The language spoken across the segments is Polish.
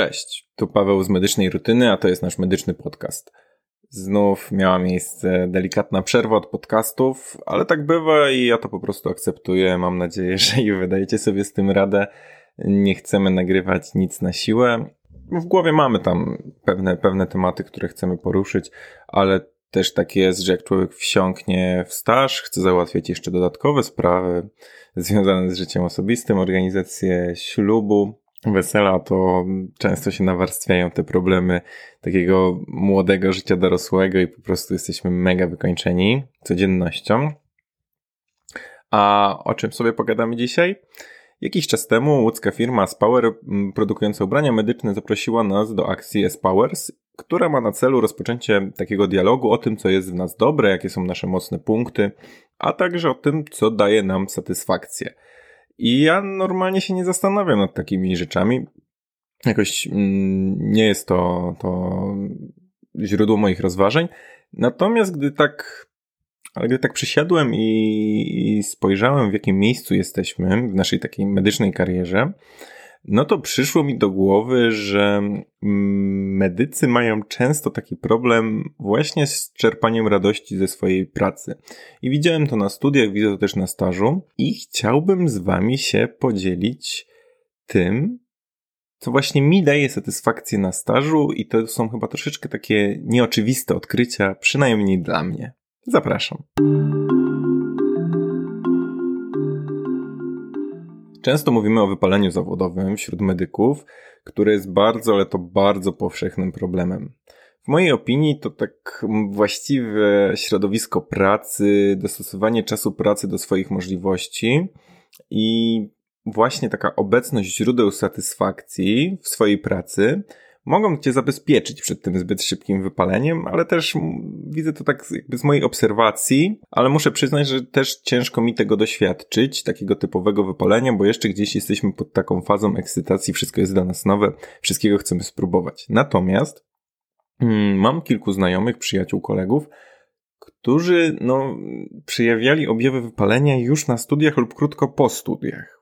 Cześć, tu Paweł z Medycznej Rutyny, a to jest nasz medyczny podcast. Znów miała miejsce delikatna przerwa od podcastów, ale tak bywa i ja to po prostu akceptuję. Mam nadzieję, że i wydajecie sobie z tym radę. Nie chcemy nagrywać nic na siłę. W głowie mamy tam pewne, pewne tematy, które chcemy poruszyć, ale też tak jest, że jak człowiek wsiąknie w staż, chce załatwiać jeszcze dodatkowe sprawy związane z życiem osobistym, organizację ślubu, wesela, to często się nawarstwiają te problemy takiego młodego życia dorosłego i po prostu jesteśmy mega wykończeni codziennością. A o czym sobie pogadamy dzisiaj? Jakiś czas temu łódzka firma Spower produkująca ubrania medyczne zaprosiła nas do akcji S-Powers, która ma na celu rozpoczęcie takiego dialogu o tym, co jest w nas dobre, jakie są nasze mocne punkty, a także o tym, co daje nam satysfakcję. I ja normalnie się nie zastanawiam nad takimi rzeczami. Jakoś mm, nie jest to, to źródło moich rozważań. Natomiast gdy tak, ale gdy tak przysiadłem i, i spojrzałem, w jakim miejscu jesteśmy w naszej takiej medycznej karierze, no to przyszło mi do głowy, że medycy mają często taki problem właśnie z czerpaniem radości ze swojej pracy. I widziałem to na studiach, widzę to też na stażu i chciałbym z wami się podzielić tym, co właśnie mi daje satysfakcję na stażu i to są chyba troszeczkę takie nieoczywiste odkrycia, przynajmniej dla mnie. Zapraszam. Często mówimy o wypaleniu zawodowym wśród medyków, które jest bardzo, ale to bardzo powszechnym problemem. W mojej opinii to tak właściwe środowisko pracy, dostosowanie czasu pracy do swoich możliwości i właśnie taka obecność źródeł satysfakcji w swojej pracy mogą cię zabezpieczyć przed tym zbyt szybkim wypaleniem, ale też widzę to tak jakby z mojej obserwacji, ale muszę przyznać, że też ciężko mi tego doświadczyć, takiego typowego wypalenia, bo jeszcze gdzieś jesteśmy pod taką fazą ekscytacji, wszystko jest dla nas nowe, wszystkiego chcemy spróbować. Natomiast mm, mam kilku znajomych, przyjaciół, kolegów, którzy no, przejawiali objawy wypalenia już na studiach lub krótko po studiach.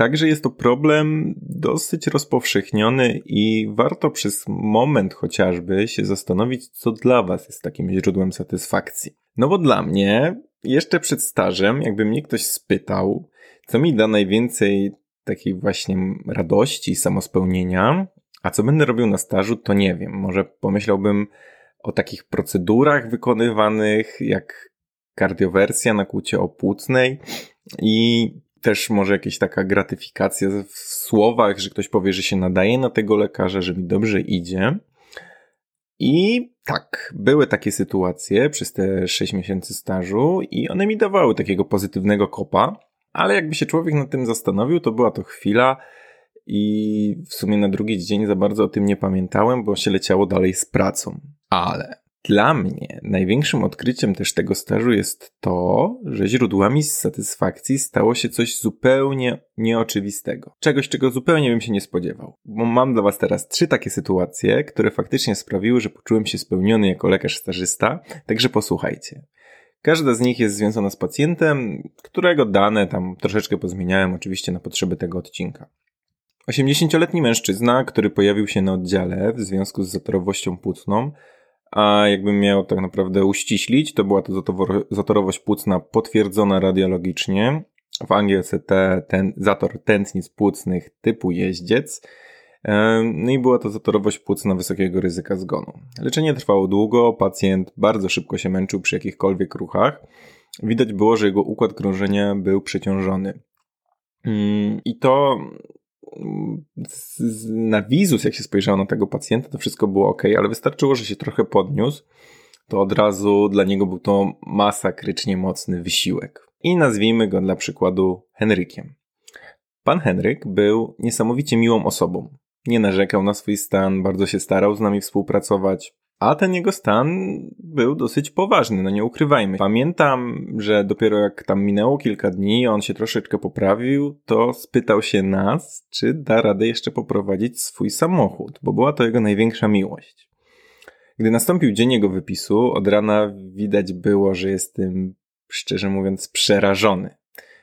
Także jest to problem dosyć rozpowszechniony i warto przez moment chociażby się zastanowić, co dla Was jest takim źródłem satysfakcji. No bo dla mnie, jeszcze przed stażem, jakby mnie ktoś spytał, co mi da najwięcej takiej właśnie radości, samospełnienia, a co będę robił na stażu, to nie wiem. Może pomyślałbym o takich procedurach wykonywanych, jak kardiowersja na kłucie opłucnej i też może jakaś taka gratyfikacja w słowach, że ktoś powie, że się nadaje na tego lekarza, że mi dobrze idzie. I tak, były takie sytuacje przez te 6 miesięcy stażu i one mi dawały takiego pozytywnego kopa, ale jakby się człowiek nad tym zastanowił, to była to chwila i w sumie na drugi dzień za bardzo o tym nie pamiętałem, bo się leciało dalej z pracą. Ale dla mnie największym odkryciem też tego stażu jest to, że źródłami satysfakcji stało się coś zupełnie nieoczywistego. Czegoś, czego zupełnie bym się nie spodziewał. Bo mam dla Was teraz trzy takie sytuacje, które faktycznie sprawiły, że poczułem się spełniony jako lekarz stażysta, także posłuchajcie. Każda z nich jest związana z pacjentem, którego dane tam troszeczkę pozmieniałem oczywiście na potrzeby tego odcinka. 80-letni mężczyzna, który pojawił się na oddziale w związku z zatorowością płucną, a jakbym miał tak naprawdę uściślić, to była to zatorowość płucna potwierdzona radiologicznie. W Anglii CT ten, zator tętnic płucnych typu jeździec. No i była to zatorowość płucna wysokiego ryzyka zgonu. Leczenie trwało długo, pacjent bardzo szybko się męczył przy jakichkolwiek ruchach. Widać było, że jego układ krążenia był przeciążony. Mm, I to na wizus, jak się spojrzało na tego pacjenta, to wszystko było ok, ale wystarczyło, że się trochę podniósł, to od razu dla niego był to masakrycznie mocny wysiłek. I nazwijmy go dla przykładu Henrykiem. Pan Henryk był niesamowicie miłą osobą. Nie narzekał na swój stan, bardzo się starał z nami współpracować. A ten jego stan był dosyć poważny, no nie ukrywajmy. Pamiętam, że dopiero jak tam minęło kilka dni, on się troszeczkę poprawił, to spytał się nas, czy da radę jeszcze poprowadzić swój samochód, bo była to jego największa miłość. Gdy nastąpił dzień jego wypisu, od rana widać było, że jestem, szczerze mówiąc, przerażony.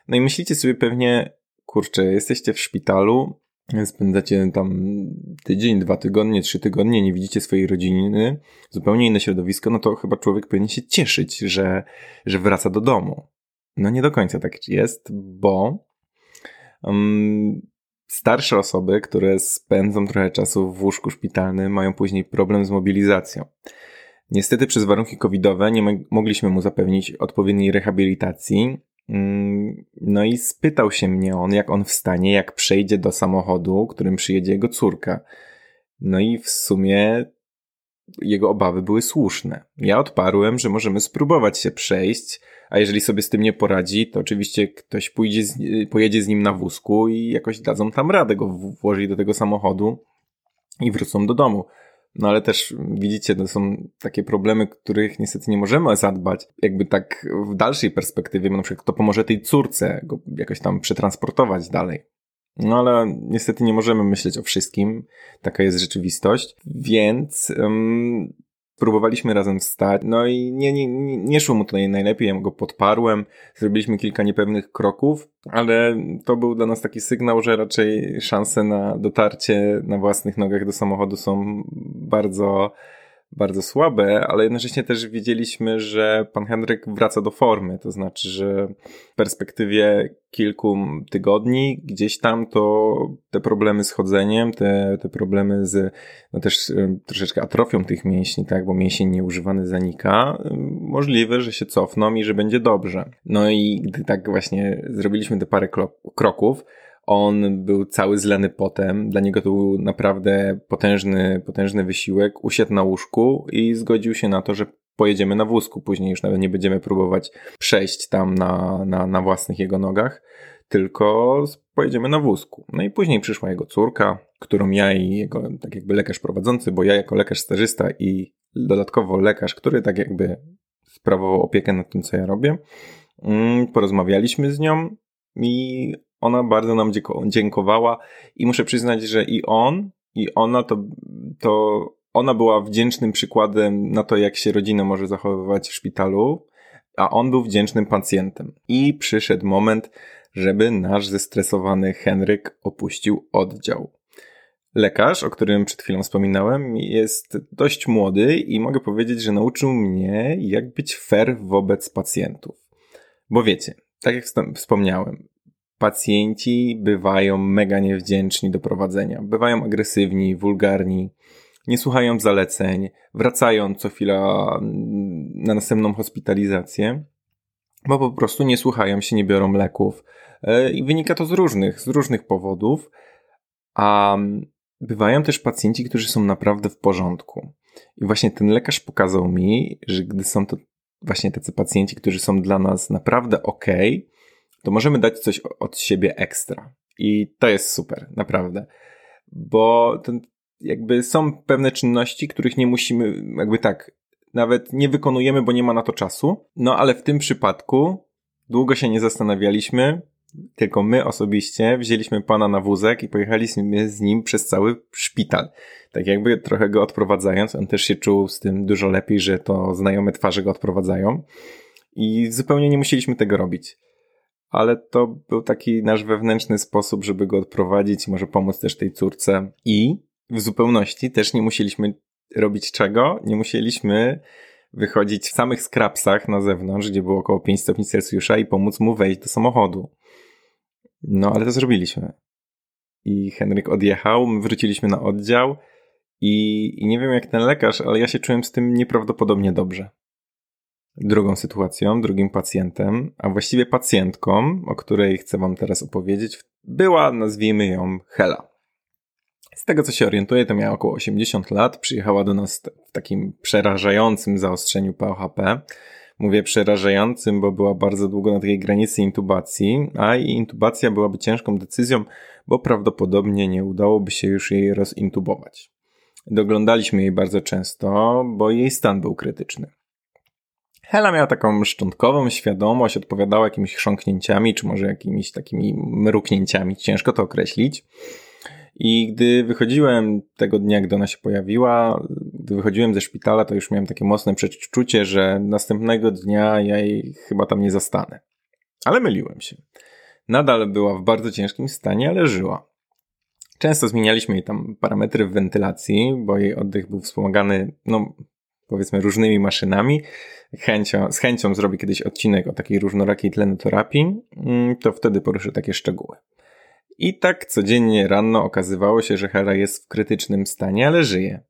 No i myślicie sobie pewnie, kurczę, jesteście w szpitalu, spędzacie tam tydzień, dwa tygodnie, trzy tygodnie, nie widzicie swojej rodziny, zupełnie inne środowisko, no to chyba człowiek powinien się cieszyć, że, że wraca do domu. No nie do końca tak jest, bo um, starsze osoby, które spędzą trochę czasu w łóżku szpitalnym, mają później problem z mobilizacją. Niestety przez warunki covidowe nie mogliśmy mu zapewnić odpowiedniej rehabilitacji. Mm, no i spytał się mnie on, jak on wstanie, jak przejdzie do samochodu, którym przyjedzie jego córka. No i w sumie jego obawy były słuszne. Ja odparłem, że możemy spróbować się przejść, a jeżeli sobie z tym nie poradzi, to oczywiście ktoś pójdzie z, pojedzie z nim na wózku i jakoś dadzą tam radę go włożyć do tego samochodu i wrócą do domu. No ale też widzicie, to są takie problemy, których niestety nie możemy zadbać. Jakby tak w dalszej perspektywie, na przykład kto pomoże tej córce go jakoś tam przetransportować dalej. No ale niestety nie możemy myśleć o wszystkim. Taka jest rzeczywistość. Więc um, próbowaliśmy razem wstać. No i nie, nie, nie szło mu tutaj najlepiej. Ja go podparłem. Zrobiliśmy kilka niepewnych kroków, ale to był dla nas taki sygnał, że raczej szanse na dotarcie na własnych nogach do samochodu są bardzo bardzo słabe, ale jednocześnie też wiedzieliśmy, że pan Henryk wraca do formy, to znaczy, że w perspektywie kilku tygodni gdzieś tam to te problemy z chodzeniem, te, te problemy z no też troszeczkę atrofią tych mięśni, tak, bo mięsień nieużywany zanika, możliwe, że się cofną i że będzie dobrze. No i gdy tak właśnie zrobiliśmy te parę kroków, on był cały zlany potem. Dla niego to był naprawdę potężny, potężny wysiłek. Usiadł na łóżku i zgodził się na to, że pojedziemy na wózku. Później już nawet nie będziemy próbować przejść tam na, na, na własnych jego nogach, tylko pojedziemy na wózku. No i później przyszła jego córka, którą ja i jego tak jakby lekarz prowadzący, bo ja jako lekarz stażysta i dodatkowo lekarz, który tak jakby sprawował opiekę nad tym, co ja robię, mm, porozmawialiśmy z nią i ona bardzo nam dziękowała i muszę przyznać, że i on, i ona to, to ona była wdzięcznym przykładem na to, jak się rodzina może zachowywać w szpitalu, a on był wdzięcznym pacjentem. I przyszedł moment, żeby nasz zestresowany Henryk opuścił oddział. Lekarz, o którym przed chwilą wspominałem, jest dość młody i mogę powiedzieć, że nauczył mnie, jak być fair wobec pacjentów. Bo wiecie, tak jak wspomniałem, pacjenci bywają mega niewdzięczni do prowadzenia. Bywają agresywni, wulgarni, nie słuchają zaleceń, wracają co chwila mm, na następną hospitalizację, bo po prostu nie słuchają się, nie biorą leków. E, I wynika to z różnych, z różnych powodów. A bywają też pacjenci, którzy są naprawdę w porządku. I właśnie ten lekarz pokazał mi, że gdy są to właśnie tacy pacjenci, którzy są dla nas naprawdę ok, to możemy dać coś od siebie ekstra. I to jest super, naprawdę. Bo ten, jakby są pewne czynności, których nie musimy, jakby tak, nawet nie wykonujemy, bo nie ma na to czasu. No ale w tym przypadku długo się nie zastanawialiśmy, tylko my osobiście wzięliśmy pana na wózek i pojechaliśmy z nim przez cały szpital. Tak jakby trochę go odprowadzając, on też się czuł z tym dużo lepiej, że to znajome twarze go odprowadzają. I zupełnie nie musieliśmy tego robić ale to był taki nasz wewnętrzny sposób, żeby go odprowadzić, może pomóc też tej córce. I w zupełności też nie musieliśmy robić czego? Nie musieliśmy wychodzić w samych skrapsach na zewnątrz, gdzie było około 5 stopni Celsjusza i pomóc mu wejść do samochodu. No, ale to zrobiliśmy. I Henryk odjechał, my wróciliśmy na oddział i, i nie wiem jak ten lekarz, ale ja się czułem z tym nieprawdopodobnie dobrze. Drugą sytuacją, drugim pacjentem, a właściwie pacjentką, o której chcę Wam teraz opowiedzieć, była, nazwijmy ją, Hela. Z tego co się orientuję, to miała około 80 lat, przyjechała do nas w takim przerażającym zaostrzeniu POHP. Mówię przerażającym, bo była bardzo długo na takiej granicy intubacji, a i intubacja byłaby ciężką decyzją, bo prawdopodobnie nie udałoby się już jej rozintubować. Doglądaliśmy jej bardzo często, bo jej stan był krytyczny. Hela miała taką szczątkową świadomość, odpowiadała jakimiś chrząknięciami, czy może jakimiś takimi mruknięciami, ciężko to określić. I gdy wychodziłem tego dnia, gdy ona się pojawiła, gdy wychodziłem ze szpitala, to już miałem takie mocne przeczucie, że następnego dnia ja jej chyba tam nie zastanę. Ale myliłem się. Nadal była w bardzo ciężkim stanie, ale żyła. Często zmienialiśmy jej tam parametry w wentylacji, bo jej oddech był wspomagany, no powiedzmy różnymi maszynami. Chęcią, z chęcią zrobi kiedyś odcinek o takiej różnorakiej tlenoterapii, mm, to wtedy poruszę takie szczegóły. I tak codziennie rano okazywało się, że Hera jest w krytycznym stanie, ale żyje.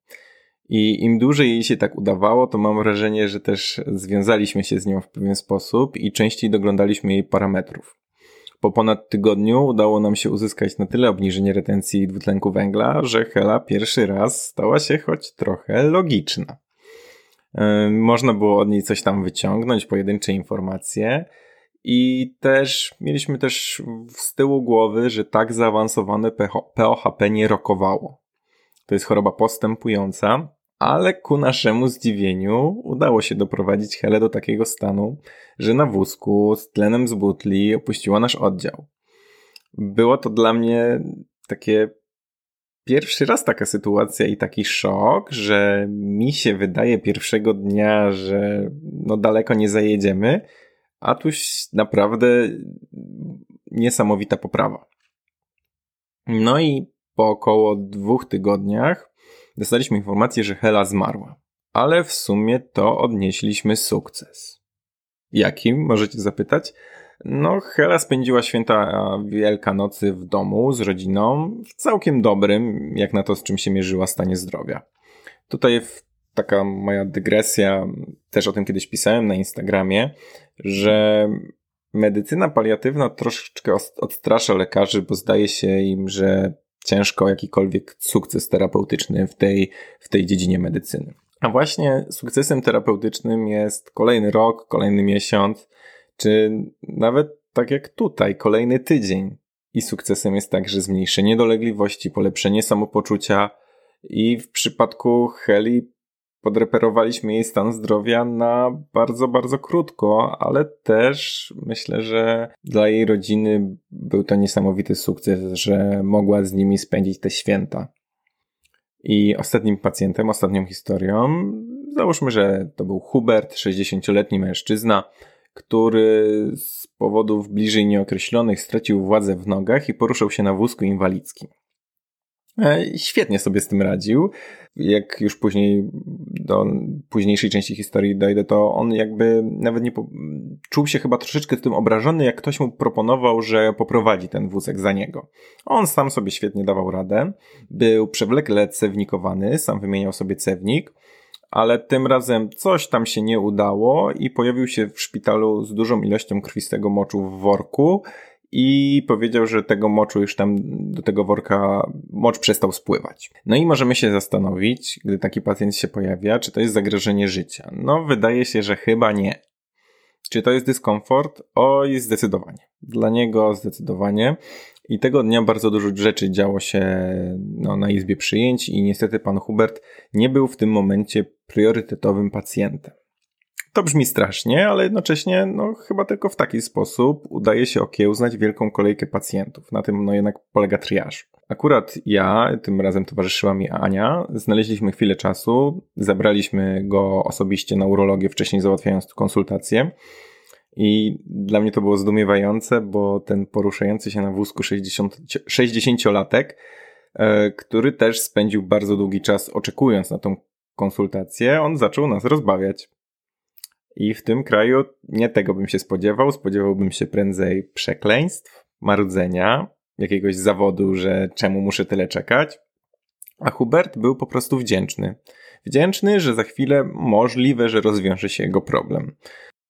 I im dłużej jej się tak udawało, to mam wrażenie, że też związaliśmy się z nią w pewien sposób i częściej doglądaliśmy jej parametrów. Po ponad tygodniu udało nam się uzyskać na tyle obniżenie retencji dwutlenku węgla, że Hela pierwszy raz stała się choć trochę logiczna. Można było od niej coś tam wyciągnąć, pojedyncze informacje. I też mieliśmy też z tyłu głowy, że tak zaawansowane POHP nie rokowało. To jest choroba postępująca, ale ku naszemu zdziwieniu udało się doprowadzić Helę do takiego stanu, że na wózku z tlenem z butli opuściła nasz oddział. Było to dla mnie takie pierwszy raz taka sytuacja i taki szok, że mi się wydaje pierwszego dnia, że no daleko nie zajedziemy, a tu naprawdę niesamowita poprawa. No i po około dwóch tygodniach dostaliśmy informację, że Hela zmarła. Ale w sumie to odnieśliśmy sukces. Jakim, możecie zapytać? No, Hela spędziła święta Wielkanocy w domu z rodziną w całkiem dobrym, jak na to, z czym się mierzyła, stanie zdrowia. Tutaj taka moja dygresja, też o tym kiedyś pisałem na Instagramie, że medycyna paliatywna troszeczkę odstrasza lekarzy, bo zdaje się im, że ciężko jakikolwiek sukces terapeutyczny w tej, w tej dziedzinie medycyny. A właśnie sukcesem terapeutycznym jest kolejny rok, kolejny miesiąc, czy nawet tak jak tutaj, kolejny tydzień. I sukcesem jest także zmniejszenie dolegliwości, polepszenie samopoczucia i w przypadku Heli podreperowaliśmy jej stan zdrowia na bardzo, bardzo krótko, ale też myślę, że dla jej rodziny był to niesamowity sukces, że mogła z nimi spędzić te święta. I ostatnim pacjentem, ostatnią historią, załóżmy, że to był Hubert, 60-letni mężczyzna, który z powodów bliżej nieokreślonych stracił władzę w nogach i poruszał się na wózku inwalidzkim. E, świetnie sobie z tym radził. Jak już później do późniejszej części historii dojdę, to on jakby nawet nie po... czuł się chyba troszeczkę tym obrażony, jak ktoś mu proponował, że poprowadzi ten wózek za niego. On sam sobie świetnie dawał radę. Był przewlekle cewnikowany, sam wymieniał sobie cewnik ale tym razem coś tam się nie udało i pojawił się w szpitalu z dużą ilością krwistego moczu w worku i powiedział, że tego moczu już tam do tego worka mocz przestał spływać. No i możemy się zastanowić, gdy taki pacjent się pojawia, czy to jest zagrożenie życia. No, wydaje się, że chyba nie. Czy to jest dyskomfort? Oj, zdecydowanie. Dla niego zdecydowanie. I tego dnia bardzo dużo rzeczy działo się no, na izbie przyjęć i niestety pan Hubert nie był w tym momencie priorytetowym pacjentem. To brzmi strasznie, ale jednocześnie no, chyba tylko w taki sposób udaje się okiełznać wielką kolejkę pacjentów. Na tym no, jednak polega triaż. Akurat ja, tym razem towarzyszyła mi Ania, znaleźliśmy chwilę czasu, zabraliśmy go osobiście na urologię, wcześniej załatwiając konsultację. I dla mnie to było zdumiewające, bo ten poruszający się na wózku 60, 60-latek, e, który też spędził bardzo długi czas oczekując na tą konsultację, on zaczął nas rozbawiać. I w tym kraju nie tego bym się spodziewał. Spodziewałbym się prędzej przekleństw, marudzenia, jakiegoś zawodu, że czemu muszę tyle czekać. A Hubert był po prostu wdzięczny. Wdzięczny, że za chwilę możliwe, że rozwiąże się jego problem.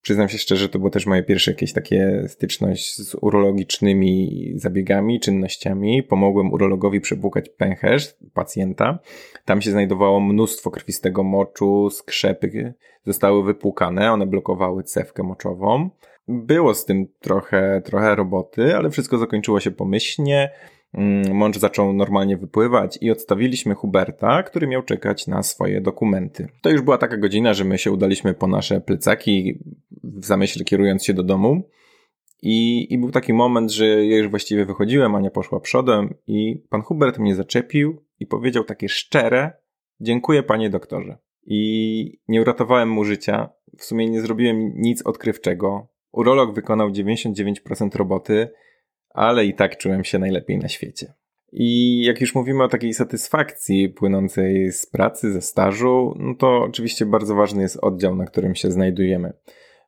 Przyznam się szczerze, to było też moje pierwsze jakieś takie styczność z urologicznymi zabiegami, czynnościami. Pomogłem urologowi przepłukać pęcherz pacjenta. Tam się znajdowało mnóstwo krwistego moczu, skrzepy zostały wypłukane, one blokowały cewkę moczową. Było z tym trochę, trochę roboty, ale wszystko zakończyło się pomyślnie. Mm, mąż zaczął normalnie wypływać i odstawiliśmy Huberta, który miał czekać na swoje dokumenty. To już była taka godzina, że my się udaliśmy po nasze plecaki, w zamyśle kierując się do domu. I, I był taki moment, że ja już właściwie wychodziłem, Ania poszła przodem i pan Hubert mnie zaczepił i powiedział takie szczere, dziękuję panie doktorze. I nie uratowałem mu życia, w sumie nie zrobiłem nic odkrywczego. Urolog wykonał 99% roboty, ale i tak czułem się najlepiej na świecie. I jak już mówimy o takiej satysfakcji płynącej z pracy, ze stażu, no to oczywiście bardzo ważny jest oddział, na którym się znajdujemy.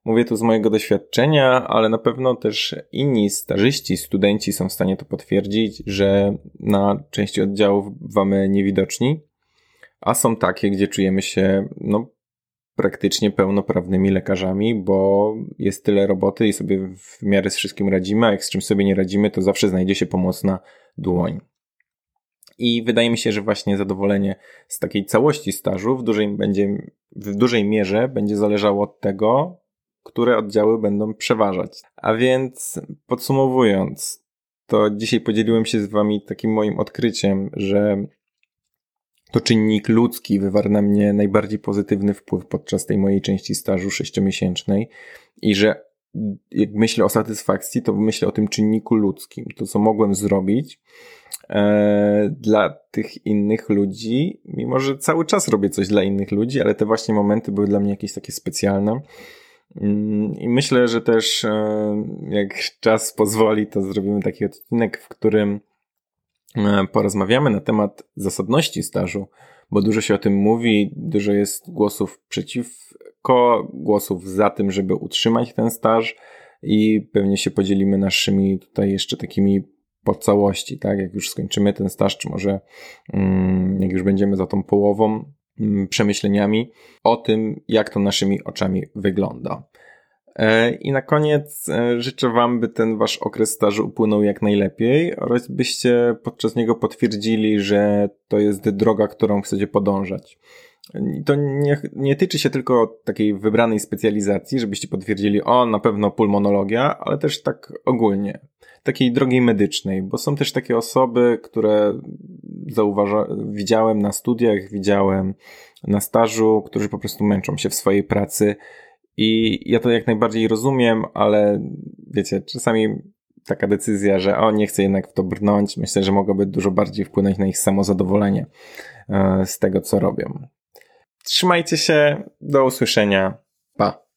Mówię tu z mojego doświadczenia, ale na pewno też inni stażyści, studenci są w stanie to potwierdzić, że na części oddziałów mamy niewidoczni, a są takie, gdzie czujemy się no, praktycznie pełnoprawnymi lekarzami, bo jest tyle roboty i sobie w miarę z wszystkim radzimy, a jak z czymś sobie nie radzimy, to zawsze znajdzie się pomocna dłoń. I wydaje mi się, że właśnie zadowolenie z takiej całości stażu w dużej, będzie, w dużej mierze będzie zależało od tego, które oddziały będą przeważać. A więc podsumowując, to dzisiaj podzieliłem się z Wami takim moim odkryciem, że to czynnik ludzki wywarł na mnie najbardziej pozytywny wpływ podczas tej mojej części stażu sześciomiesięcznej i że jak myślę o satysfakcji, to myślę o tym czynniku ludzkim. To, co mogłem zrobić e, dla tych innych ludzi, mimo że cały czas robię coś dla innych ludzi, ale te właśnie momenty były dla mnie jakieś takie specjalne. Mm, I myślę, że też e, jak czas pozwoli, to zrobimy taki odcinek, w którym porozmawiamy na temat zasadności stażu, bo dużo się o tym mówi, dużo jest głosów przeciwko, głosów za tym, żeby utrzymać ten staż i pewnie się podzielimy naszymi tutaj jeszcze takimi po całości, tak? Jak już skończymy ten staż, czy może mm, jak już będziemy za tą połową, Mm, przemyśleniami o tym, jak to naszymi oczami wygląda. E, I na koniec e, życzę Wam, by ten Wasz okres stażu upłynął jak najlepiej oraz byście podczas niego potwierdzili, że to jest droga, którą chcecie podążać. To nie, nie tyczy się tylko takiej wybranej specjalizacji, żebyście potwierdzili, o, na pewno pulmonologia, ale też tak ogólnie, takiej drogi medycznej, bo są też takie osoby, które zauważa, widziałem na studiach, widziałem na stażu, którzy po prostu męczą się w swojej pracy i ja to jak najbardziej rozumiem, ale wiecie, czasami taka decyzja, że o, nie chcę jednak w to brnąć, myślę, że mogłaby dużo bardziej wpłynąć na ich samozadowolenie e, z tego, co robią. Trzymajcie się, do usłyszenia, pa!